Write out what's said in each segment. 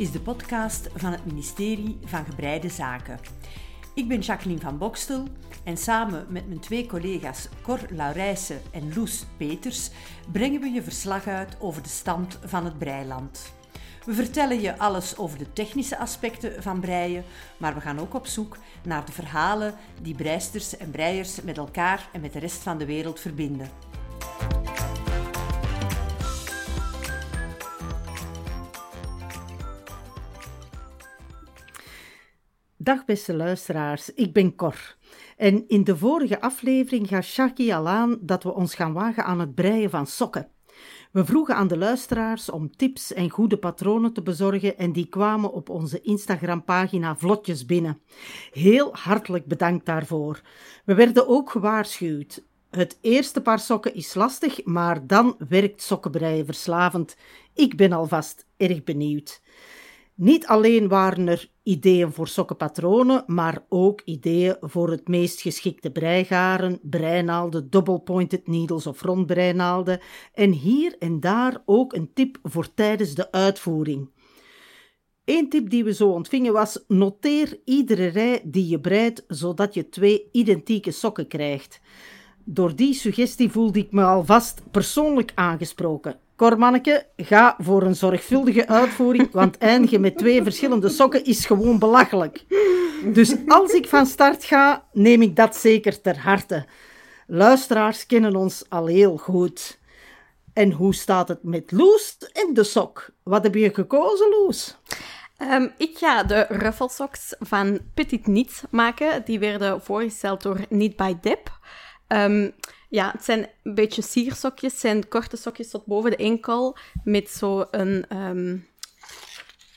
is de podcast van het ministerie van Gebreide Zaken. Ik ben Jacqueline van Bokstel en samen met mijn twee collega's Cor Laurijsen en Loes Peters brengen we je verslag uit over de stand van het breiland. We vertellen je alles over de technische aspecten van breien, maar we gaan ook op zoek naar de verhalen die breisters en breiers met elkaar en met de rest van de wereld verbinden. Dag beste luisteraars, ik ben Cor. En in de vorige aflevering gaf Shaki al aan dat we ons gaan wagen aan het breien van sokken. We vroegen aan de luisteraars om tips en goede patronen te bezorgen en die kwamen op onze Instagram-pagina vlotjes binnen. Heel hartelijk bedankt daarvoor. We werden ook gewaarschuwd. Het eerste paar sokken is lastig, maar dan werkt sokkenbreien verslavend. Ik ben alvast erg benieuwd. Niet alleen waren er ideeën voor sokkenpatronen, maar ook ideeën voor het meest geschikte breigaren, breinaalden, double-pointed needles of rondbreinaalden en hier en daar ook een tip voor tijdens de uitvoering. Eén tip die we zo ontvingen was: noteer iedere rij die je breidt, zodat je twee identieke sokken krijgt. Door die suggestie voelde ik me alvast persoonlijk aangesproken. Kormanneke, ga voor een zorgvuldige uitvoering, want eindigen met twee verschillende sokken is gewoon belachelijk. Dus als ik van start ga, neem ik dat zeker ter harte. Luisteraars kennen ons al heel goed. En hoe staat het met Loes en de sok? Wat heb je gekozen, Loes? Um, ik ga de ruffelsocks van Petit Niet maken. Die werden voorgesteld door Niet by Dip. Um, ja, het zijn een beetje siersokjes. Het zijn korte sokjes tot boven de enkel. Met zo een... Um,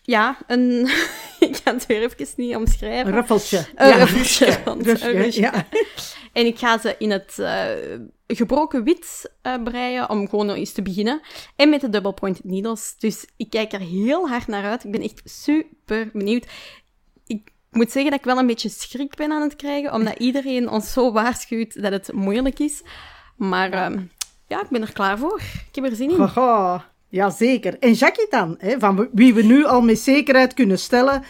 ja, een... ik kan het weer even niet omschrijven. Een ruffeltje. Een ja, ruffeltje. Ruffeltje, ja. En ik ga ze in het uh, gebroken wit uh, breien, om gewoon nog eens te beginnen. En met de double pointed needles. Dus ik kijk er heel hard naar uit. Ik ben echt super benieuwd. Ik moet zeggen dat ik wel een beetje schrik ben aan het krijgen, omdat iedereen ons zo waarschuwt dat het moeilijk is. Maar uh, ja, ik ben er klaar voor. Ik heb er zin in. Haha, ja, zeker. En Jackie dan, hè, van wie we nu al met zekerheid kunnen stellen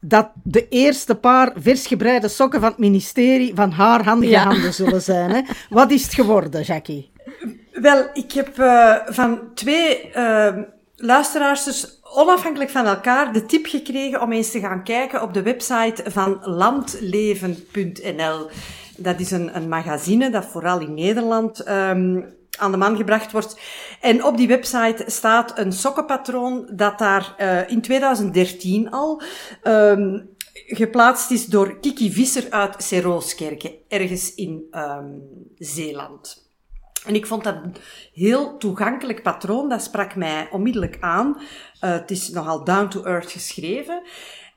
dat de eerste paar versgebreide sokken van het ministerie van haar handige ja. handen zullen zijn. Hè. Wat is het geworden, Jackie? Wel, ik heb uh, van twee uh, luisteraars dus onafhankelijk van elkaar de tip gekregen om eens te gaan kijken op de website van landleven.nl. Dat is een, een magazine dat vooral in Nederland um, aan de man gebracht wordt. En op die website staat een sokkenpatroon dat daar uh, in 2013 al um, geplaatst is door Kiki Visser uit Serooskerke, ergens in um, Zeeland. En ik vond dat een heel toegankelijk patroon. Dat sprak mij onmiddellijk aan. Uh, het is nogal down to earth geschreven.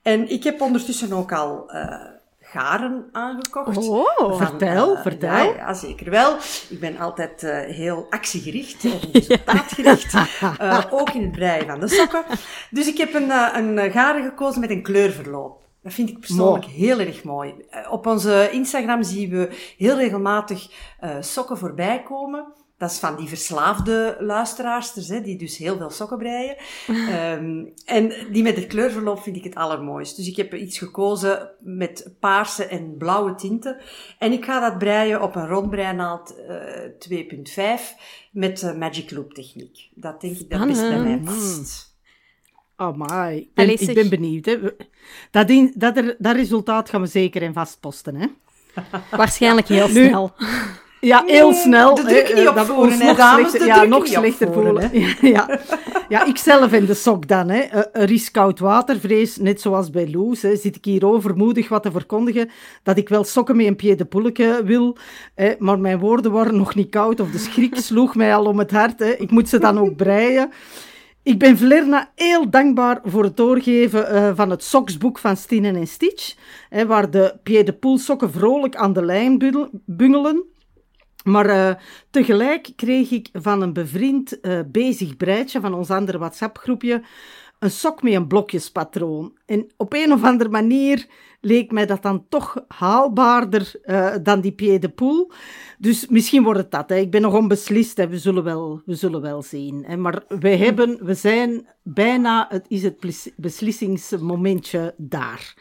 En ik heb ondertussen ook al uh, garen aangekocht. Oh, van, vertel, uh, vertel. Ja, ja, zeker wel. Ik ben altijd heel actiegericht en resultaatgericht. ook in het breien van de sokken. Dus ik heb een, een garen gekozen met een kleurverloop. Dat vind ik persoonlijk mooi. heel erg mooi. Op onze Instagram zien we heel regelmatig uh, sokken voorbij komen. Dat is van die verslaafde luisteraarsters, hè, die dus heel veel sokken breien. um, en die met het kleurverloop vind ik het allermooist. Dus ik heb iets gekozen met paarse en blauwe tinten. En ik ga dat breien op een rondbreinaald uh, 2.5 met uh, Magic Loop techniek. Dat denk ik dat best bij mij past. My, ik ben, ik ben benieuwd. Hè. Dat, in, dat, er, dat resultaat gaan we zeker in vastposten. Hè. Waarschijnlijk heel nu, snel. Ja, heel snel. De druk niet opvoeren, hè, dames. De ja, nog slechter voelen. ja. ja, ik zelf in de sok dan. Hè. Er is koud watervrees, net zoals bij Loes. Hè. Zit ik hier overmoedig wat te verkondigen dat ik wel sokken met een pied de poelke wil, hè. maar mijn woorden waren nog niet koud of de schrik sloeg mij al om het hart. Hè. Ik moet ze dan ook breien. Ik ben Vlerna heel dankbaar voor het doorgeven uh, van het soksboek van Stinen en Stitch, hè, waar de pied de poel sokken vrolijk aan de lijn bungelen. Maar uh, tegelijk kreeg ik van een bevriend uh, bezig breidje van ons andere WhatsApp-groepje een sok met een blokjespatroon. En op een of andere manier leek mij dat dan toch haalbaarder uh, dan die pied de poel. Dus misschien wordt het dat. Hè. Ik ben nog onbeslist. Hè. We, zullen wel, we zullen wel zien. Hè. Maar we, hebben, we zijn bijna, het is het beslissingsmomentje daar.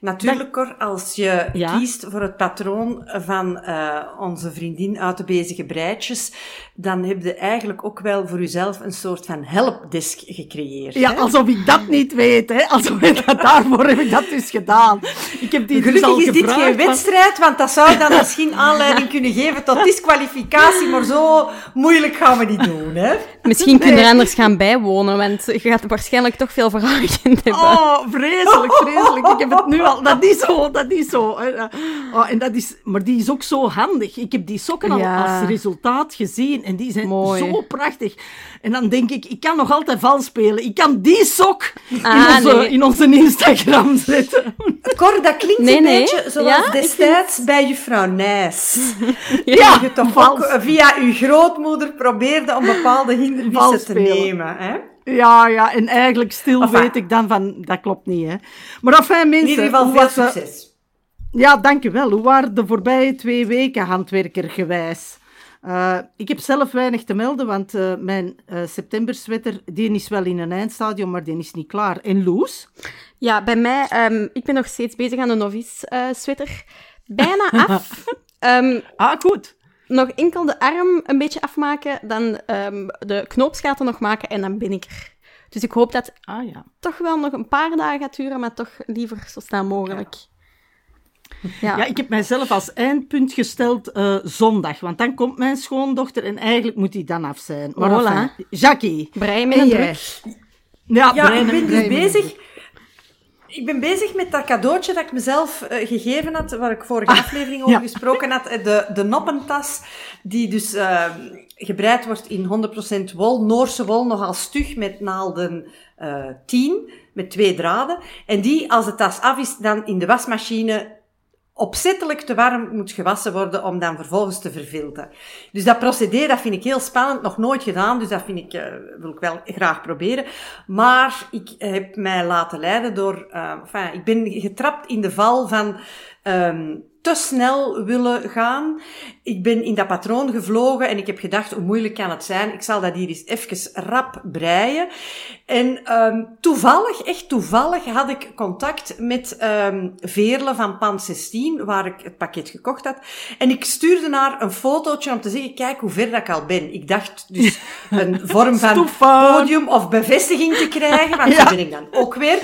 Natuurlijk, Cor, als je kiest voor het patroon van uh, onze vriendin uit de bezige breidjes, dan heb je eigenlijk ook wel voor jezelf een soort van helpdesk gecreëerd. Ja, alsof ik dat niet weet, hè. Alsof ik dat, daarvoor heb ik dat dus gedaan. Ik heb die dus Gelukkig dus is dit geen wedstrijd, want dat zou dan misschien aanleiding kunnen geven tot disqualificatie, maar zo moeilijk gaan we niet doen, hè. Misschien kun je er anders gaan bijwonen, want je gaat waarschijnlijk toch veel vragen hebben. Oh, vreselijk, vreselijk. Ik heb het nu al... Dat is zo, dat is zo. Oh, en dat is, maar die is ook zo handig. Ik heb die sokken al als resultaat gezien en die zijn zo prachtig. En dan denk ik, ik kan nog altijd vals spelen. Ik kan die sok in, ah, onze, in onze Instagram zetten. Cor, dat klinkt een beetje zoals destijds bij juffrouw Nijs. ja, je toch ook via uw grootmoeder probeerde om bepaalde hindernissen te nemen. Hè? Ja, ja, en eigenlijk stil weet ik dan van, dat klopt niet, hè. Maar enfin, mensen... In ieder geval veel succes. Ja, dankjewel. Hoe waren de voorbije twee weken handwerkergewijs? Uh, ik heb zelf weinig te melden, want uh, mijn uh, septemberswetter die is wel in een eindstadium, maar die is niet klaar. En Loes? Ja, bij mij, um, ik ben nog steeds bezig aan de novice-sweater. Bijna af. um, ah, goed. Nog enkel de arm een beetje afmaken, dan um, de knoopsgaten nog maken en dan ben ik er. Dus ik hoop dat ah, ja. toch wel nog een paar dagen gaat duren, maar toch liever zo snel mogelijk. Ja. Ja. ja, ik heb mijzelf als eindpunt gesteld uh, zondag, want dan komt mijn schoondochter en eigenlijk moet die dan af zijn. Maar voilà. Enfin, Jackie. Brein druk. Ja, ja ik ben dus bezig... Ik ben bezig met dat cadeautje dat ik mezelf uh, gegeven had, waar ik vorige ah, aflevering over ja. gesproken had. Eh, de, de noppentas, die dus uh, gebreid wordt in 100% wol, Noorse wol, nogal stug met naalden uh, 10, met twee draden. En die, als de tas af is, dan in de wasmachine opzettelijk te warm moet gewassen worden om dan vervolgens te vervilten. Dus dat procedé, dat vind ik heel spannend, nog nooit gedaan, dus dat vind ik, uh, wil ik wel graag proberen. Maar ik heb mij laten leiden door, uh, enfin, ik ben getrapt in de val van um, te snel willen gaan. Ik ben in dat patroon gevlogen en ik heb gedacht, hoe moeilijk kan het zijn? Ik zal dat hier eens even rap breien. En um, toevallig, echt toevallig, had ik contact met um, Veerle van Pan 16, waar ik het pakket gekocht had. En ik stuurde naar een fotootje om te zeggen, kijk hoe ver dat ik al ben. Ik dacht dus een vorm van podium of bevestiging te krijgen, want ja. ben ik dan ook weer.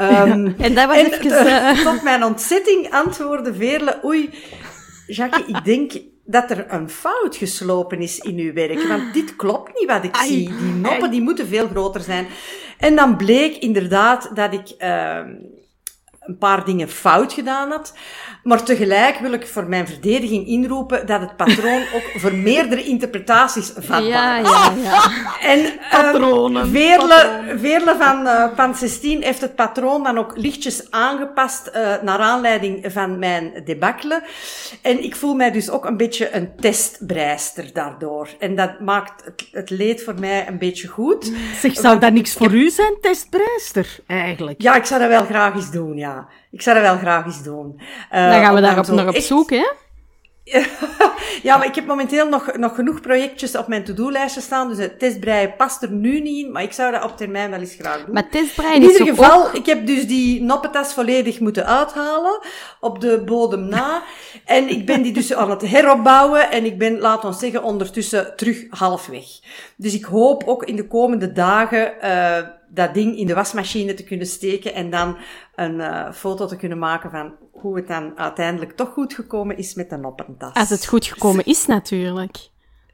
Um, en dat was en, even... Uh, tot mijn ontzetting antwoordde Veerle, oei, Jackie, ik denk dat er een fout geslopen is in uw werk. Want dit klopt niet wat ik zie. Die noppen die moeten veel groter zijn. En dan bleek inderdaad dat ik uh, een paar dingen fout gedaan had. Maar tegelijk wil ik voor mijn verdediging inroepen dat het patroon ook voor meerdere interpretaties vatbaar is. Ja, ja, ja. En uh, Veerle, Veerle van uh, Pan 16 heeft het patroon dan ook lichtjes aangepast uh, naar aanleiding van mijn debakkelen. En ik voel mij dus ook een beetje een testbreister daardoor. En dat maakt het, het leed voor mij een beetje goed. Zeg, zou dat niks voor u zijn, testbreister, eigenlijk? Ja, ik zou dat wel graag eens doen, ja. Ik zou dat wel graag eens doen. Uh, dan gaan we daarop nog op zoek, hè? ja, maar ik heb momenteel nog, nog genoeg projectjes op mijn to-do-lijstje staan. Dus het testbreien past er nu niet in. Maar ik zou dat op termijn wel eens graag doen. Maar testbreien In ieder geval, ook... ik heb dus die noppetas volledig moeten uithalen. Op de bodem na. en ik ben die dus aan het heropbouwen. En ik ben, laat ons zeggen, ondertussen terug halfweg. Dus ik hoop ook in de komende dagen... Uh, dat ding in de wasmachine te kunnen steken en dan een uh, foto te kunnen maken van hoe het dan uiteindelijk toch goed gekomen is met de noppentas. Als het goed gekomen is, natuurlijk.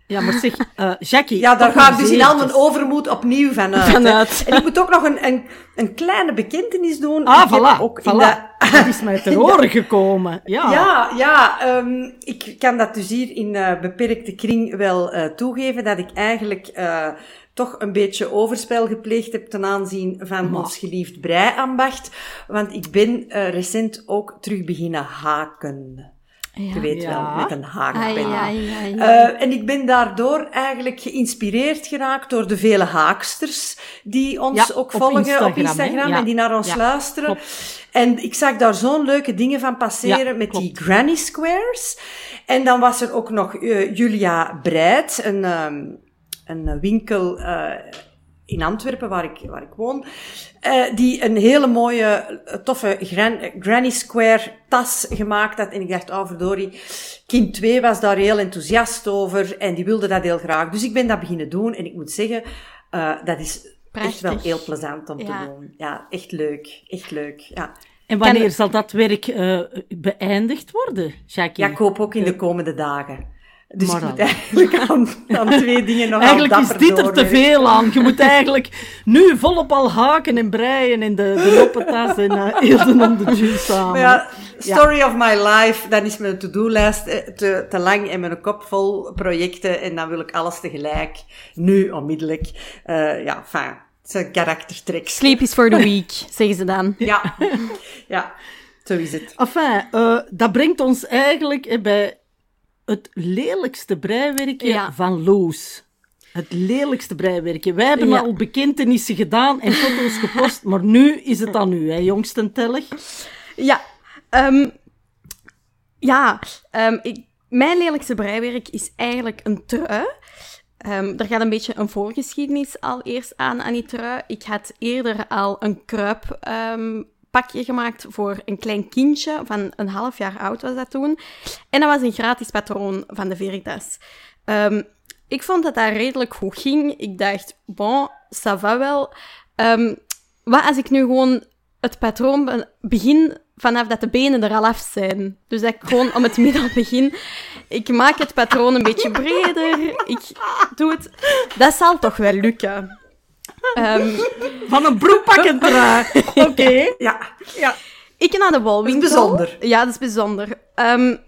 Ja, maar zeg, uh, Jackie... Ja, daar ga ik dus in al mijn overmoed opnieuw vanuit. vanuit. En ik moet ook nog een, een, een kleine bekentenis doen. Ah, voilà, ook voilà. In de, dat is mij te horen gekomen. Ja, ja, ja um, ik kan dat dus hier in uh, beperkte kring wel uh, toegeven, dat ik eigenlijk toch een beetje overspel gepleegd heb ten aanzien van ons geliefd breiambacht. Want ik ben uh, recent ook terug beginnen haken. Je weet wel, met een haakpen. Uh, en ik ben daardoor eigenlijk geïnspireerd geraakt door de vele haaksters die ons ook volgen Instagram, op Instagram en die naar ons luisteren. klopt. En ik zag daar zo'n leuke dingen van passeren met die granny squares. En dan was er ook nog uh, Julia Breit, een, um, een winkel uh, in Antwerpen, waar ik, waar ik woon, uh, die een hele mooie, toffe gran, Granny Square tas gemaakt had. En ik dacht, oh verdorie, kind 2 was daar heel enthousiast over en die wilde dat heel graag. Dus ik ben dat beginnen doen en ik moet zeggen, uh, dat is Prachtig. echt wel heel plezant om ja. te doen. Ja, echt leuk. Echt leuk, ja. En wanneer zal dat werk uh, beëindigd worden, Jackie? Ja, ik hoop ook in de komende dagen. Dus maar ik moet eigenlijk aan, aan, twee dingen nog Eigenlijk is dit er te veel aan. Je moet eigenlijk nu volop al haken en breien in de, de loppetas en uh, heel om de juice samen. Ja, story ja. of my life, dan is mijn to-do-lijst te, te lang en mijn kop vol projecten en dan wil ik alles tegelijk, nu onmiddellijk. Uh, ja, fijn. Het is een karaktertrek. Sleep is for the week, zeggen ze dan. Ja, ja, zo is het. Enfin, uh, dat brengt ons eigenlijk bij het lelijkste breiwerkje ja. van Loes. Het lelijkste breiwerkje. Wij hebben ja. al bekentenissen gedaan en foto's gepost, maar nu is het aan u, hè, jongsten tellig. Ja, um, ja um, ik, mijn lelijkste breiwerk is eigenlijk een trui. Um, er gaat een beetje een voorgeschiedenis al eerst aan aan die trui. Ik had eerder al een kruip pakje gemaakt voor een klein kindje van een half jaar oud was dat toen. En dat was een gratis patroon van de Veritas. Um, ik vond dat dat redelijk goed ging. Ik dacht, bon, ça va wel. Um, wat als ik nu gewoon het patroon begin vanaf dat de benen er al af zijn. Dus dat ik gewoon om het middel begin. Ik maak het patroon een beetje breder. Ik doe het. Dat zal toch wel lukken. Um, Van een broekpakken dragen. Oké. Okay. Ja. ja. Ik naar de walwinkel. Dat is bijzonder. Ja, dat is bijzonder. Um,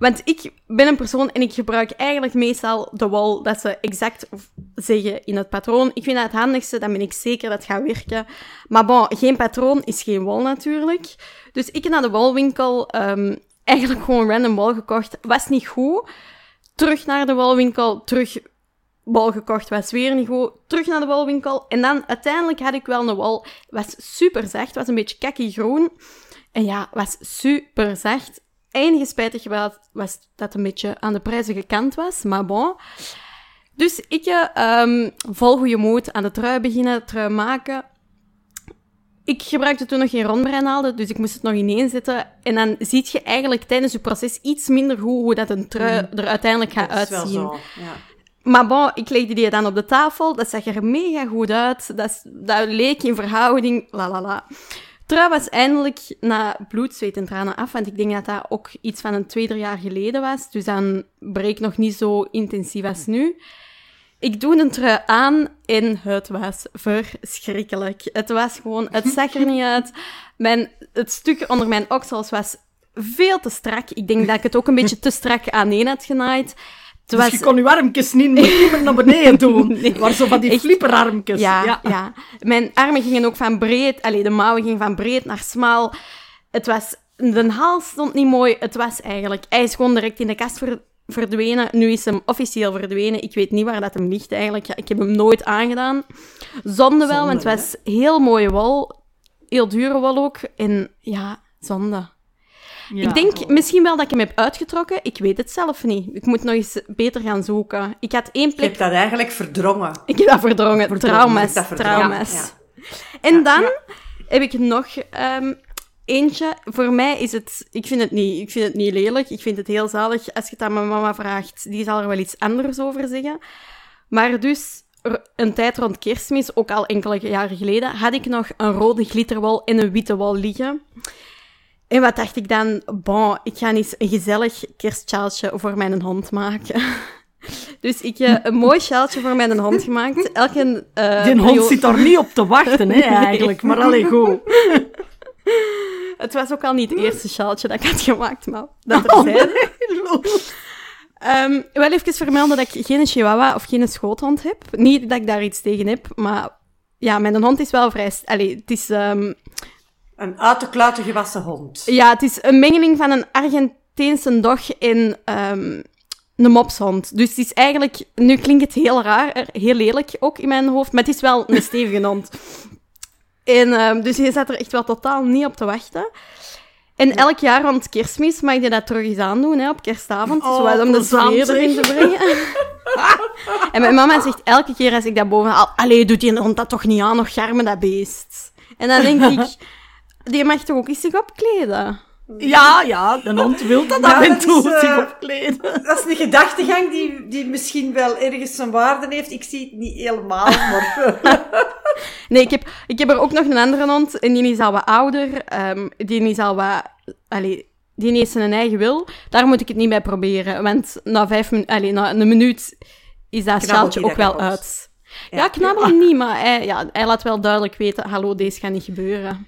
want ik ben een persoon en ik gebruik eigenlijk meestal de wal dat ze exact zeggen in het patroon. Ik vind dat het handigste, dan ben ik zeker dat het gaat werken. Maar bon, geen patroon is geen wal natuurlijk. Dus ik naar de walwinkel um, eigenlijk gewoon random wal gekocht. Was niet goed. Terug naar de walwinkel, terug wal gekocht, was weer niet goed. Terug naar de walwinkel. En dan uiteindelijk had ik wel een wal. Was super zacht, was een beetje kakkie groen. En ja, was super zacht. Enige spijtig was, was dat een beetje aan de prijzige kant was, maar bon. Dus ik um, vol goede moed aan de trui beginnen, trui maken. Ik gebruikte toen nog geen rondbreinaalden, dus ik moest het nog ineenzetten. En dan zie je eigenlijk tijdens het proces iets minder goed hoe dat een trui er uiteindelijk gaat dat is uitzien. Wel zo, ja. Maar bon, ik legde die dan op de tafel. Dat zag er mega goed uit. Dat, dat leek in verhouding. La la la. Trui was eindelijk na bloed, zweet en tranen af. Want ik denk dat dat ook iets van een twee, drie jaar geleden was. Dus dan breek nog niet zo intensief als nu. Ik doe een trui aan en het was verschrikkelijk. Het was gewoon, het zag er niet uit. Mijn, het stuk onder mijn oksels was veel te strak. Ik denk dat ik het ook een beetje te strak aaneen had genaaid. Dus was... je kon je armpjes niet meer naar beneden doen. nee. Waar zo van die Echt... flipperarmpjes. Ja, ja, ja. Mijn armen gingen ook van breed... Allee, de mouwen gingen van breed naar smal. Het was... De hals stond niet mooi. Het was eigenlijk... Hij is gewoon direct in de kast ver, verdwenen. Nu is hem officieel verdwenen. Ik weet niet waar dat hem ligt eigenlijk. Ik heb hem nooit aangedaan. Zonde wel, zonde, want het was heel mooie wol. Heel dure wol ook. En ja, zonde. Ja. Ik denk misschien wel dat ik hem heb uitgetrokken. Ik weet het zelf niet. Ik moet nog eens beter gaan zoeken. Ik had één plek... Ik heb dat eigenlijk verdrongen. Ik heb dat verdrongen. verdrongen. Trauma's. Dat verdrongen. Trauma's. Ja. En dan heb ik nog um, eentje. Voor mij is het... Ik vind het, niet, ik vind het niet lelijk. Ik vind het heel zalig. Als je het aan mijn mama vraagt, die zal er wel iets anders over zeggen. Maar dus een tijd rond kerstmis, ook al enkele jaren geleden, had ik nog een rode glitterwal en een witte wal liggen. En wat dacht ik dan? Bon, ik ga eens een gezellig kerstsjaaltje voor mijn hond maken. Dus ik heb een mooi sjaaltje voor mijn hond gemaakt. Elke, uh, Die hond zit daar niet op te wachten, hè, eigenlijk. Maar alleen goed. Het was ook al niet het eerste sjaaltje dat ik had gemaakt, maar dat er zijn. Oh, um, wel even vermelden dat ik geen chihuahua of geen schoothond heb. Niet dat ik daar iets tegen heb, maar ja, mijn hond is wel vrij... Allee, het is... Um, een uit de kluiten gewassen hond. Ja, het is een mengeling van een Argentijn tijdens een dag in um, een mopshond. Dus het is eigenlijk... Nu klinkt het heel raar, heel lelijk ook in mijn hoofd, maar het is wel een stevige hond. En, um, dus je zat er echt wel totaal niet op te wachten. En elk jaar rond kerstmis mag je dat terug eens aandoen, hè, op kerstavond. Oh, zoals om de sfeer erin te brengen. en mijn mama zegt elke keer als ik dat boven haal... Allee, doet die hond dat toch niet aan, nog garmen dat beest. En dan denk ik... Die mag toch ook eens zich opkleden? Ja, ja, de hond wil dat af en toe zich uh, opkleden. Dat is een gedachtegang die, die misschien wel ergens zijn waarde heeft. Ik zie het niet helemaal, maar... nee, ik heb, ik heb er ook nog een andere hond. En die is al wat ouder. Um, die is al wat... Allee, die heeft zijn eigen wil. Daar moet ik het niet bij proberen. Want na, vijf allee, na een minuut is dat schaaltje ook wel uit. Ja, ja knabbelen niet, maar hij, ja, hij laat wel duidelijk weten... Hallo, deze gaat niet gebeuren.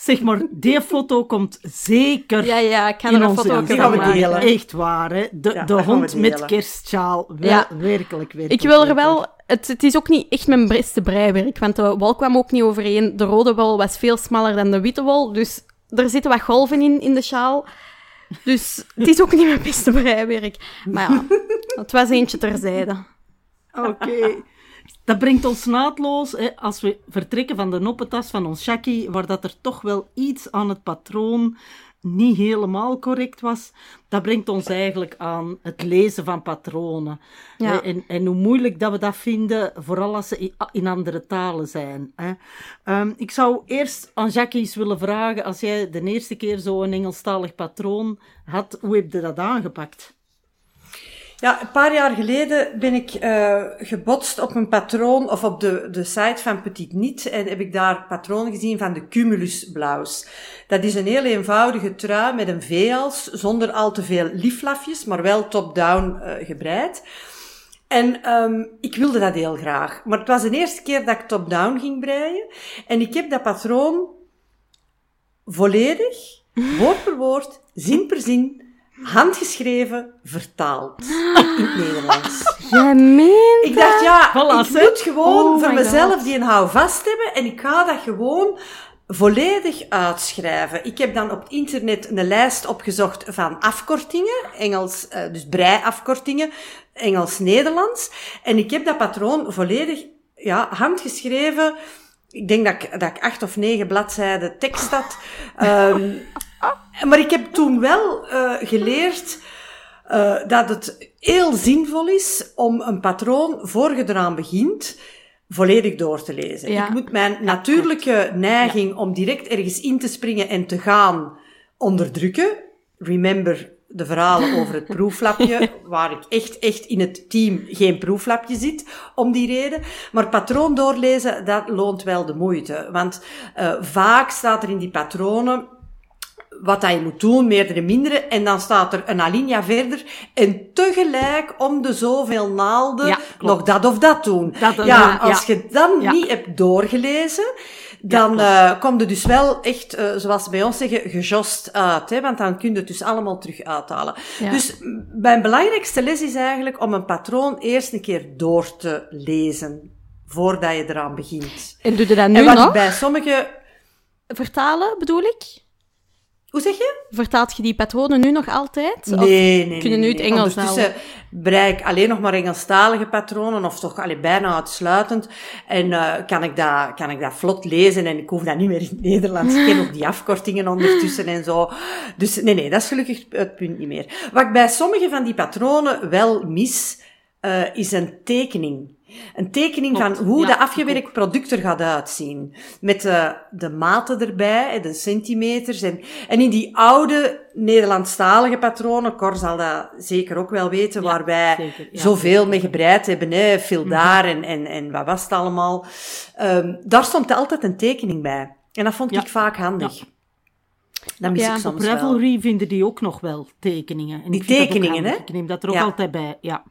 Zeg maar, die foto komt zeker Ja, ja, ik kan er een foto van maken. Echt waar, hè. De, de hond met kerstsjaal. Wel, ja. werkelijk, werkelijk. Ik wil er wel... Het, het is ook niet echt mijn beste breiwerk, want de wol kwam ook niet overeen. De rode wol was veel smaller dan de witte wol, dus er zitten wat golven in, in de sjaal. Dus het is ook niet mijn beste breiwerk. Maar ja, het was eentje terzijde. Oké. Dat brengt ons naadloos, hè, als we vertrekken van de noppetas van ons Shaki, waar dat er toch wel iets aan het patroon niet helemaal correct was, dat brengt ons eigenlijk aan het lezen van patronen. Ja. En, en hoe moeilijk dat we dat vinden, vooral als ze in andere talen zijn. Hè. Um, ik zou eerst aan Jackie eens willen vragen, als jij de eerste keer zo'n Engelstalig patroon had, hoe heb je dat aangepakt? Ja, een paar jaar geleden ben ik uh, gebotst op een patroon, of op de, de site van Petit Niet, en heb ik daar patroon gezien van de Cumulus Blauws. Dat is een heel eenvoudige trui met een V-als, zonder al te veel lieflafjes, maar wel top-down uh, gebreid. En um, ik wilde dat heel graag. Maar het was de eerste keer dat ik top-down ging breien. En ik heb dat patroon volledig, woord per woord, zin per zin, handgeschreven vertaald in het Nederlands. Jij meent Ik dacht, ja, ik moet gewoon oh voor mezelf die een houvast hebben en ik ga dat gewoon volledig uitschrijven. Ik heb dan op het internet een lijst opgezocht van afkortingen, Engels, uh, dus brei-afkortingen, Engels-Nederlands. En ik heb dat patroon volledig ja, handgeschreven. Ik denk dat ik, dat ik acht of negen bladzijden tekst had. Um, maar ik heb toen wel uh, geleerd uh, dat het heel zinvol is om een patroon, voor je eraan begint, volledig door te lezen. Ja. Ik moet mijn natuurlijke neiging om direct ergens in te springen en te gaan onderdrukken. Remember de verhalen over het proeflapje, waar ik echt, echt in het team geen proeflapje zit, om die reden. Maar patroon doorlezen, dat loont wel de moeite. Want uh, vaak staat er in die patronen wat dat je moet doen, meerdere mindere. En dan staat er een alinea verder. En tegelijk om de zoveel naalden nog dat of dat doen. Dat, ja, als je dan niet hebt doorgelezen, dan ja, uh, komt het dus wel echt, uh, zoals ze bij ons zeggen, gejost uit. Hè? Want dan kun je het dus allemaal terug uithalen. Dus mijn belangrijkste les is eigenlijk om een patroon eerst een keer door te lezen. Voordat je eraan begint. En doe je dat nu en wat nog? bij sommige... Vertalen, bedoel ik? Hoe zeg je? Vertaalt je die patronen nu nog altijd? Nee, nee, nee. Kunnen nu het Engels Ondertussen bereik ik alleen nog maar Engelstalige patronen, of toch allee, bijna uitsluitend. En uh, kan, ik dat, kan ik dat vlot lezen en ik hoef dat niet meer in het Nederlands. Ik ken ook die afkortingen ondertussen en zo. Dus nee, nee, dat is gelukkig het punt niet meer. Wat ik bij sommige van die patronen wel mis, uh, is een tekening. Een tekening van hoe de afgewerkt product er gaat uitzien. Met de, de maten erbij, de centimeters. En, en in die oude Nederlandstalige patronen, Cor zal dat zeker ook wel weten, waar wij zoveel mee gebreid hebben. Hè, veel mhm. daar en, en, en wat was het allemaal. Um, daar stond altijd een tekening bij. En dat vond ik vaak handig. Dat mis ik soms Op Ravelry vinden die ook nog wel tekeningen. En die tekeningen, hè? Ik neem dat er ook altijd bij, ja.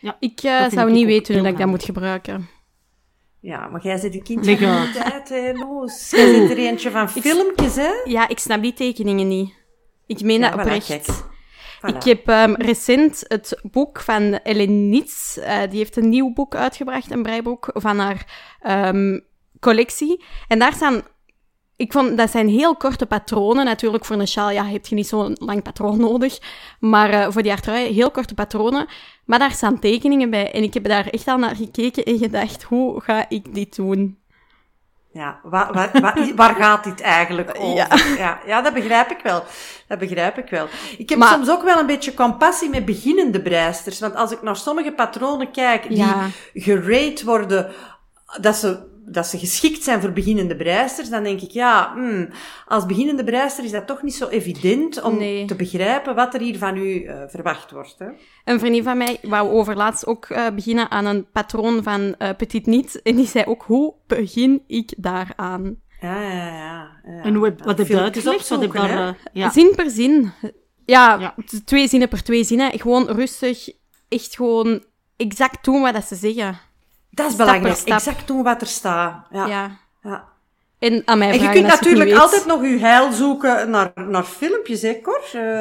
Ja, ik uh, zou niet weten hoe ik dat moet gebruiken. Ja, maar jij zit een kindje van de tijd, hè, Loes. Jij zit er eentje van filmpjes, hè? Ja, ik snap die tekeningen niet. Ik meen dat oprecht. Ik heb um, recent het boek van Ellen Nitz, uh, die heeft een nieuw boek uitgebracht, een breiboek van haar um, collectie. En daar staan ik vond, dat zijn heel korte patronen. Natuurlijk, voor een sjaal ja, heb je niet zo'n lang patroon nodig. Maar uh, voor die artrui, heel korte patronen. Maar daar staan tekeningen bij. En ik heb daar echt al naar gekeken en gedacht, hoe ga ik dit doen? Ja, waar, waar, waar, waar gaat dit eigenlijk over? Ja. ja. Ja, dat begrijp ik wel. Dat begrijp ik wel. Ik heb soms ook wel een beetje compassie met beginnende breisters. Want als ik naar sommige patronen kijk die ja. gerate worden, dat ze dat ze geschikt zijn voor beginnende breisters, dan denk ik, ja, hmm, als beginnende breister is dat toch niet zo evident om te begrijpen wat er hier van u uh, verwacht wordt. Hè? Een vriendin van mij wou overlaatst ook uh, beginnen aan een patroon van uh, Petit Niet. En die zei ook, hoe begin ik daaraan? Ja, ja, ja. ja. En hoe wat heb je uitgelegd? Wat heb daar, ja. Zin per zin. Ja, ja, twee zinnen per twee zinnen. Gewoon rustig, echt gewoon exact doen wat ze zeggen. Dat is belangrijk. Exact doen wat er staat. Ja. ja. ja. En, aan mij en je kunt natuurlijk altijd nog je heil zoeken naar, naar filmpjes, hè, Cor? Uh,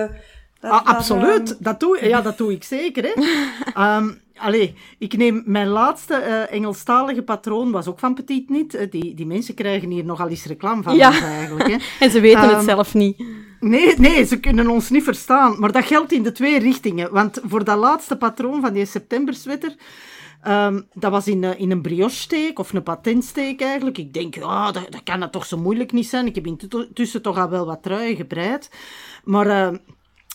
dat, ah, absoluut. Dat, dat, doe, ja, dat doe ik zeker. Hè. um, allee, ik neem mijn laatste uh, Engelstalige patroon, was ook van Petit Niet. Uh, die, die mensen krijgen hier nogal eens reclame van ja. eigenlijk. Hè. en ze weten um, het zelf niet. Nee, nee, ze kunnen ons niet verstaan. Maar dat geldt in de twee richtingen. Want voor dat laatste patroon van die septemberswetter Um, dat was in, uh, in een brioche-steek, of een patentsteek eigenlijk. Ik denk, oh, dat, dat kan dat toch zo moeilijk niet zijn. Ik heb intussen toch al wel wat truien gebreid. Maar uh,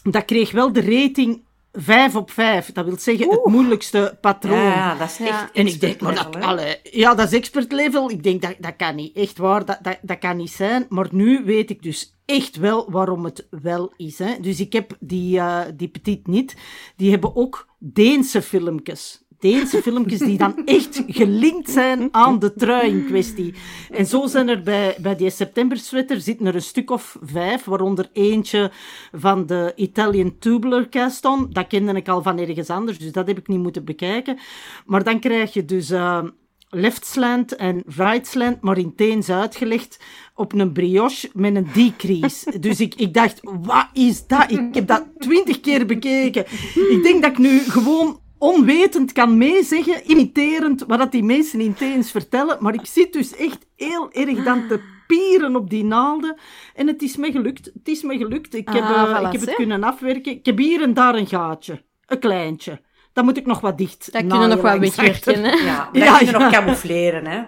dat kreeg wel de rating 5 op 5. Dat wil zeggen Oeh. het moeilijkste patroon. Ja, dat is echt ja. En ik denk, maar dat, alle, ja, dat is expert level. Ik denk, dat, dat kan niet. Echt waar, dat, dat, dat kan niet zijn. Maar nu weet ik dus echt wel waarom het wel is. Hè. Dus ik heb die, uh, die petit niet. Die hebben ook Deense filmpjes. Deense filmpjes die dan echt gelinkt zijn aan de trui in kwestie. En zo zijn er bij, bij die septembersweater zitten er een stuk of vijf, waaronder eentje van de Italian Tubular Cast-on. Dat kende ik al van ergens anders, dus dat heb ik niet moeten bekijken. Maar dan krijg je dus... Uh, left slant en right slant, maar in teens uitgelegd op een brioche met een decrease. Dus ik, ik dacht, wat is dat? Ik heb dat twintig keer bekeken. Ik denk dat ik nu gewoon onwetend kan meezeggen, imiterend, wat dat die mensen in teens vertellen. Maar ik zit dus echt heel erg dan te pieren op die naalden. En het is me gelukt. Het is me gelukt. Ik heb, ah, uh, ik heb het kunnen afwerken. Ik heb hier en daar een gaatje. Een kleintje. Dan moet ik nog wat dicht Dat kunnen nog wat wegwerken, hè? Ja, dat ja, kunnen ja. nog camoufleren, hè?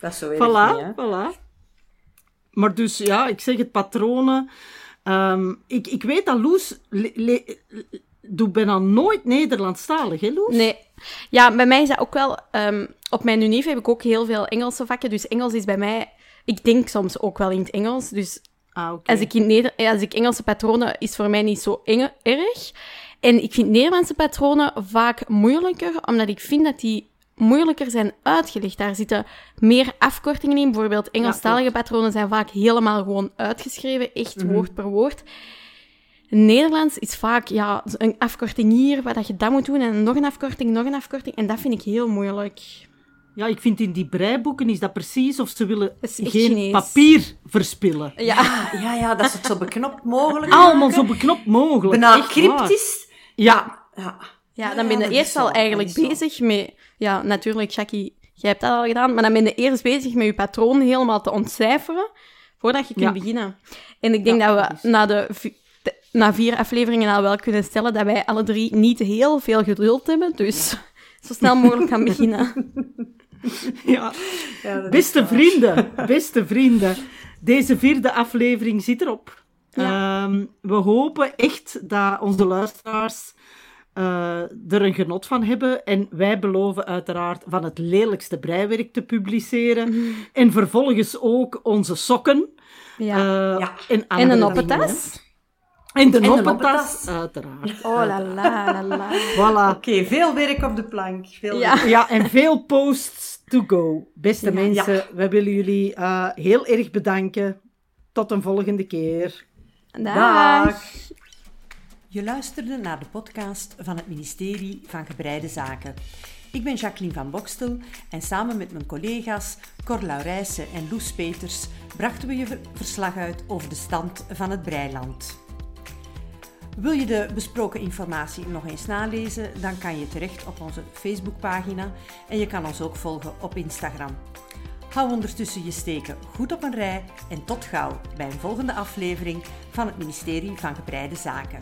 Dat is zo erg voilà, niet, hè? Voilà. Maar dus, ja, ik zeg het, patronen... Um, ik, ik weet dat Loes doe bijna nooit Nederlandstalig, hè Loes? Nee. Ja, bij mij is dat ook wel... Um, op mijn unief heb ik ook heel veel Engelse vakken, dus Engels is bij mij... Ik denk soms ook wel in het Engels, dus... Ah, okay. als, ik in Neder als ik Engelse patronen, is voor mij niet zo enge, erg. En ik vind Nederlandse patronen vaak moeilijker, omdat ik vind dat die moeilijker zijn uitgelegd. Daar zitten meer afkortingen in. Bijvoorbeeld Engelstalige ja, patronen zijn vaak helemaal gewoon uitgeschreven, echt mm -hmm. woord per woord. Nederlands is vaak ja, een afkorting hier, wat je dat moet doen, en nog een afkorting, nog een afkorting. En dat vind ik heel moeilijk. Ja, ik vind in die breiboeken is dat precies of ze willen geen Chinees. papier verspillen. Ja. ja, ja, dat is het zo beknopt mogelijk. Allemaal zo beknopt mogelijk. Bijna cryptisch. Ja. ja. Ja, dan ben je eerst al eigenlijk bezig met... Ja, natuurlijk, Jackie, jij hebt dat al gedaan, maar dan ben je eerst bezig met je patroon helemaal te ontcijferen, voordat je kunt beginnen. En ik denk dat we na de na vier afleveringen al wel kunnen stellen dat wij alle drie niet heel veel geduld hebben. Dus zo snel mogelijk gaan beginnen. Ja, ja beste vrienden, beste vrienden. Deze vierde aflevering zit erop. Ja. Um, we hopen echt dat onze luisteraars uh, er een genot van hebben. En wij beloven uiteraard van het lelijkste breiwerk te publiceren. Mm. En vervolgens ook onze sokken. Ja. Uh, ja. En, en een oppetas. En de noppentas, uiteraard. Oh la la la la. Voilà. Oké, okay, veel werk op de plank. Veel ja. ja, en veel posts to go. Beste ja, mensen, ja. we willen jullie uh, heel erg bedanken. Tot een volgende keer. Dag. Dag. Je luisterde naar de podcast van het ministerie van Gebreide Zaken. Ik ben Jacqueline van Bokstel en samen met mijn collega's Cor Laurijsen en Loes Peters brachten we je verslag uit over de stand van het breiland. Wil je de besproken informatie nog eens nalezen, dan kan je terecht op onze Facebookpagina en je kan ons ook volgen op Instagram. Hou ondertussen je steken goed op een rij en tot gauw bij een volgende aflevering van het ministerie van Gebreide Zaken.